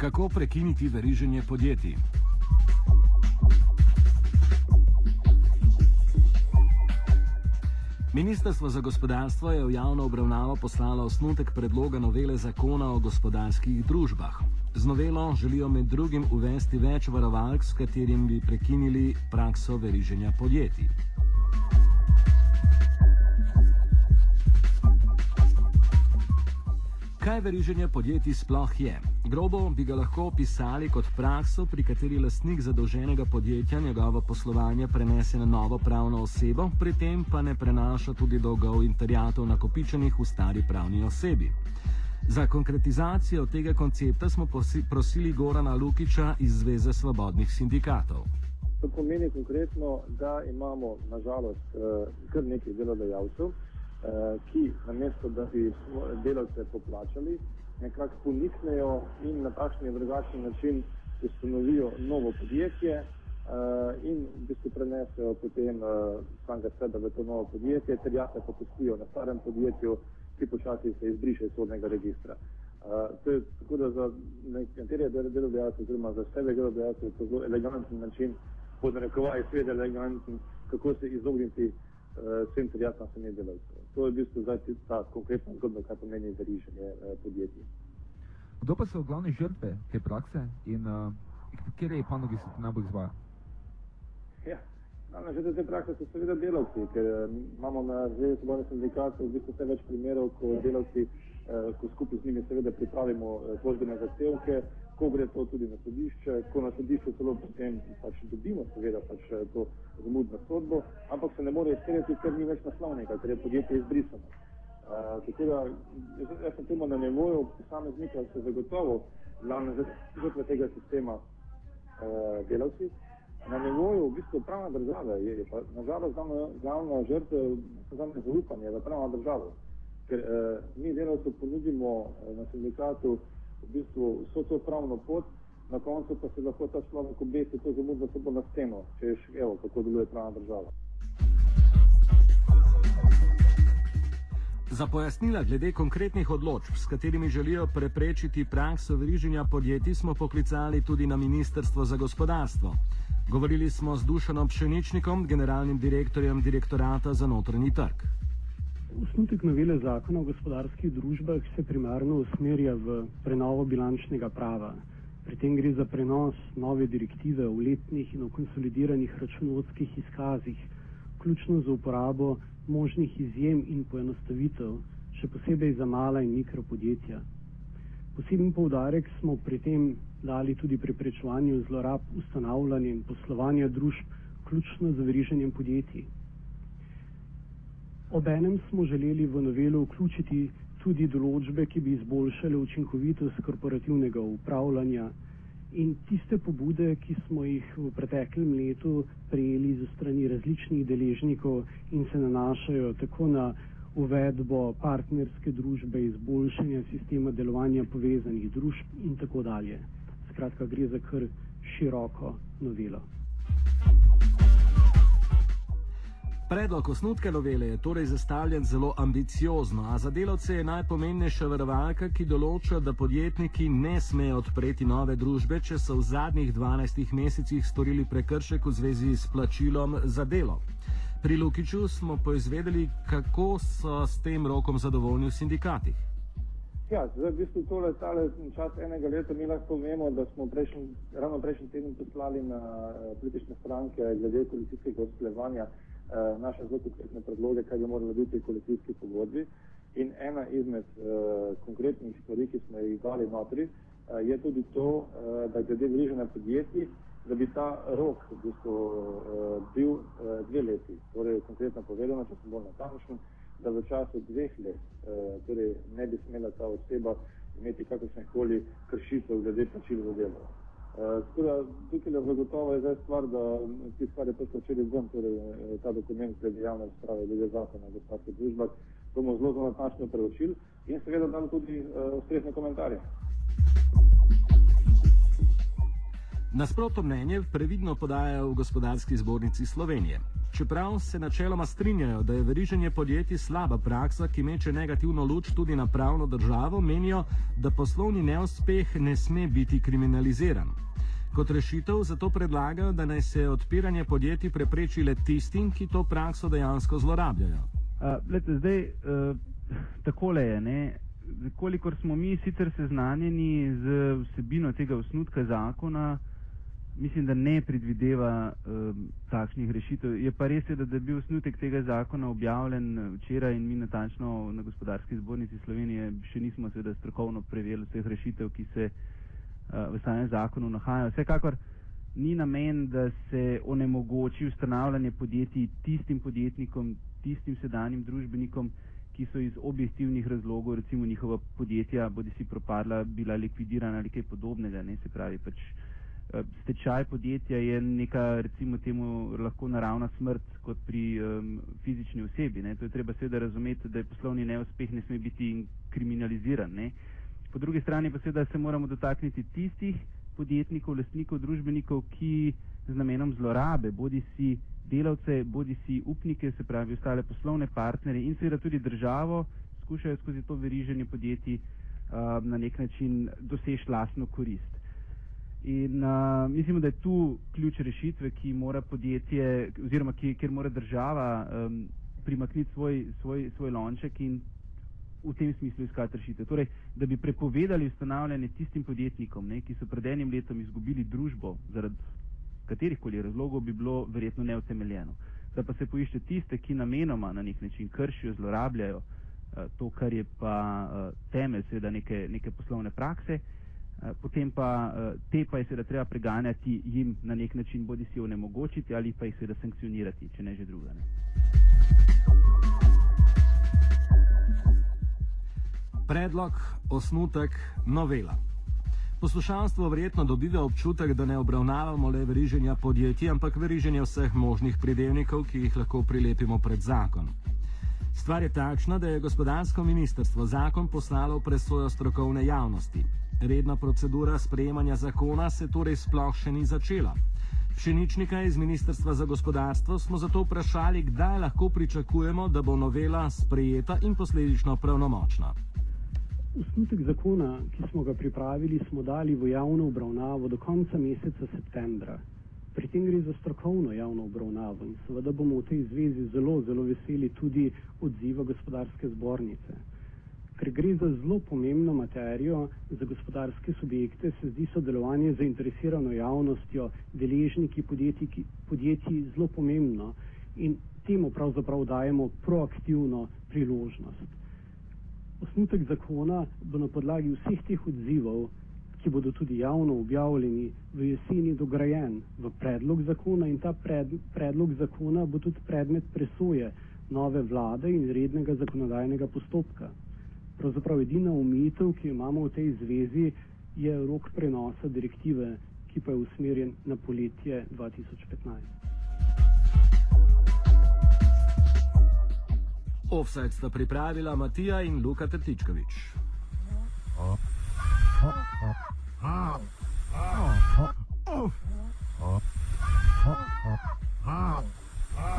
Kako prekiniti veriženje podjetij? Ministrstvo za gospodarstvo je v javno obravnavo poslalo osnutek predloga novele zakona o gospodarskih družbah. Z novelo želijo med drugim uvesti več varovalk, s katerim bi prekinili prakso veriženja podjetij. Kaj veriženje podjetij sploh je? Grobo bi ga lahko opisali kot prakso, pri kateri lastnik zadolženega podjetja njegovo poslovanje prenese na novo pravno osebo, pri tem pa ne prenaša tudi dolgov in terjatov nakopičenih v stari pravni osebi. Za konkretizacijo tega koncepta smo prosili Gorana Lukiča iz Zveze svobodnih sindikatov. To pomeni konkretno, da imamo nažalost eh, kar nekaj delodajalcev, ki namesto da bi delavce poplačali, nekako poniknejo in na takšen in drugačen način ustanovijo novo podjetje uh, in v bistvu prenesejo potem uh, samega sebe v to novo podjetje, ter jase pa pustijo na starem podjetju, ki počasi se izbriše iz sodnega registra. Uh, to je tako, da za nekatere delodajalce, oziroma za sebe delodajalce, je to zelo eleganten način, podnarekovaj svet eleganten, kako se izogniti vsem uh, terjatam samih delavcev. To je v bistvu zdaj ta konkretna zgodba, kaj pomeni veriženje uh, podjetij. Kdo pa so glavne žrtve te prakse in uh, kje panogi se to najbolj izvaja? Ja, glavne žrtve te prakse so seveda delavci, ker uh, imamo na Zvezi svobodnih sindikatov v bistvu vse več primerov, ko delavci, uh, ko skupaj z njimi seveda pripravimo uh, tožbene zahtevke, ko gre to tudi na sodišče, ko na sodišču celo potem pač dobimo seveda pač eh, to zamudno sodbo, ampak se ne more izterjati, ker ni več naslovnika, ker je podjetje izbrisano. Uh, tako da jaz, sem temu na nevoju posameznika se zagotovo glavne žrtve tega sistema uh, delavci. Na nevoju v bistvu pravna država je, je pa nažalost glavna, glavna žrtva za nezaupanje v pravno državo. Ker uh, mi delavci ponudimo uh, na sindikatu v bistvu vso to pravno pot, na koncu pa se lahko ta človek obesi to zamudno sobo na steno, če je še, evo, kako deluje pravna država. Za pojasnila glede konkretnih odločb, s katerimi želijo preprečiti prakso veriženja podjetij, smo poklicali tudi na Ministrstvo za gospodarstvo. Govorili smo z Dušanom Pšeničnikom, generalnim direktorjem direktorata za notranji trg. Usnutek novele zakona o gospodarskih družbah se primarno usmerja v prenovo bilančnega prava. Pri tem gre za prenos nove direktive v letnih in v konsolidiranih računovodskih izkazih, vključno z uporabo možnih izjem in poenostavitev, še posebej za mala in mikropodjetja. Poseben poudarek smo pri tem dali tudi preprečevanju zlorab ustanavljanja in poslovanja družb, vključno z veriženjem podjetij. Obenem smo želeli v novelo vključiti tudi določbe, ki bi izboljšale učinkovitost korporativnega upravljanja in tiste pobude, ki smo jih v preteklem letu prejeli za strani različnih deležnikov in se nanašajo tako na uvedbo partnerske družbe, izboljšanja sistema delovanja povezanih družb in tako dalje. Skratka, gre za kar široko novelo. Predlog osnutka novele je torej zastavljen zelo ambiciozno, a za delavce je najpomembnejša varovalka, ki določa, da podjetniki ne smejo odpreti nove družbe, če so v zadnjih 12 mesecih storili prekršek v zvezi s plačilom za delo. Pri Lukiču smo poizvedeli, kako so s tem rokom zadovoljni v sindikatih. Ja, zdaj, v bistvu tole tale čas enega leta mi lahko vemo, da smo prejšnji, ravno prejšnji teden poslali na uh, politične stranke glede koalicijskega usklevanja uh, naše zelo konkretne predloge, kaj bi morali biti v koalicijski pogodbi. In ena izmed uh, konkretnih stvari, ki smo jih dali notri, uh, je tudi to, uh, da glede vriženja podjetij, da bi ta rok v bistvu, uh, bil uh, dve leti. Torej, konkretno povedano, če sem bolj natančen, da v času dveh let uh, torej ne bi smela ta oseba imeti kakršne koli kršitev glede plačil za delo. Eh, tako da tukaj je zagotovo zdaj stvar, da ti stvari prišlo včeraj ven, torej eh, ta dokument glede javne razprave, glede zakona o gospodarskih družbah, bomo zelo zelo natančno preučili in seveda dam tudi uh, ustrezne komentarje. Nasprotno mnenje previdno podajajo v gospodarski zbornici Slovenije. Čeprav se načeloma strinjajo, da je veriženje podjetij slaba praksa, ki meče negativno luč tudi na pravno državo, menijo, da poslovni neuspeh ne sme biti kriminaliziran. Kot rešitev zato predlagajo, da naj se odpiranje podjetij prepreči le tistim, ki to prakso dejansko zlorabljajo. Uh, lete, zdaj, uh, takole je, ne? kolikor smo mi sicer seznanjeni z vsebino tega osnutka zakona, mislim, da ne predvideva um, takšnih rešitev. Je pa res, je, da, da je bil osnutek tega zakona objavljen včeraj in mi natančno na gospodarski zbornici Slovenije še nismo seveda strokovno preverili vseh rešitev, ki se uh, v samem zakonu nahajajo. Vsekakor ni namen, da se onemogoči ustanavljanje podjetij tistim podjetnikom, tistim sedanjim družbenikom, ki so iz objektivnih razlogov, recimo njihova podjetja, bodi si propadla, bila likvidirana ali kaj podobnega, ne se pravi pač. Eh, stečaj podjetja je neka, recimo temu, lahko naravna smrt kot pri um, fizični osebi. Ne. To je treba seveda razumeti, da je poslovni neuspeh ne sme biti kriminaliziran. Ne. Po drugi strani pa seveda se moramo dotakniti tistih podjetnikov, lastnikov, družbenikov, ki z namenom zlorabe, bodi si delavce, bodi si upnike, se pravi ostale poslovne partnerje in seveda tudi državo, skušajo skozi to veriženje podjetij uh, na nek način doseči lastno korist. In uh, mislimo, da je tu ključ rešitve, ki mora podjetje, oziroma ki, kjer mora država um, primakniti svoj, svoj, svoj lonček in v tem smislu iskati rešitev. Torej, da bi prepovedali ustanavljanje tistim podjetnikom, ne, ki so pred enim letom izgubili družbo zaradi katerih koli razlogov bi bilo verjetno neutemeljeno. Da pa se poišče tiste, ki namenoma na nek način kršijo, zlorabljajo uh, to, kar je pa uh, temelj seveda neke, neke poslovne prakse, potem pa uh, te pa je seveda treba preganjati jim na nek način bodi si onemogočiti ali pa jih seveda sankcionirati, če ne že druga. Ne. Predlog, osnutek, novela. Poslušalstvo verjetno dobiva občutek, da ne obravnavamo le veriženja podjetij, ampak veriženja vseh možnih pridevnikov, ki jih lahko prilepimo pred zakon. Stvar je takšna, da je gospodarsko ministrstvo zakon poslalo v presojo strokovne javnosti. Redna procedura sprejemanja zakona se torej sploh še ni začela. Pšeničnika iz Ministrstva za gospodarstvo smo zato vprašali, kdaj lahko pričakujemo, da bo novela sprejeta in posledično pravnomočna. Osnutek zakona, ki smo ga pripravili, smo dali v javno obravnavo do konca meseca septembra. Pri tem gre za strokovno javno obravnavo in seveda bomo v tej zvezi zelo, zelo veseli tudi odziva gospodarske zbornice. Ker gre za zelo pomembno materijo za gospodarske subjekte, se zdi sodelovanje z zainteresirano javnostjo, deležniki podjetij, podjetij zelo pomembno in temu pravzaprav dajemo proaktivno priložnost. Osnutek zakona bo na podlagi vseh teh odzivov, ki bodo tudi javno objavljeni, v jeseni dograjen v predlog zakona in ta pred, predlog zakona bo tudi predmet presoje nove vlade in rednega zakonodajnega postopka. Pravzaprav edina omejitev, ki jo imamo v tej zvezi, je rok prenosa direktive, ki pa je usmerjen na poletje 2015. Offset sta pripravila Matija in Luka Trtičkovič.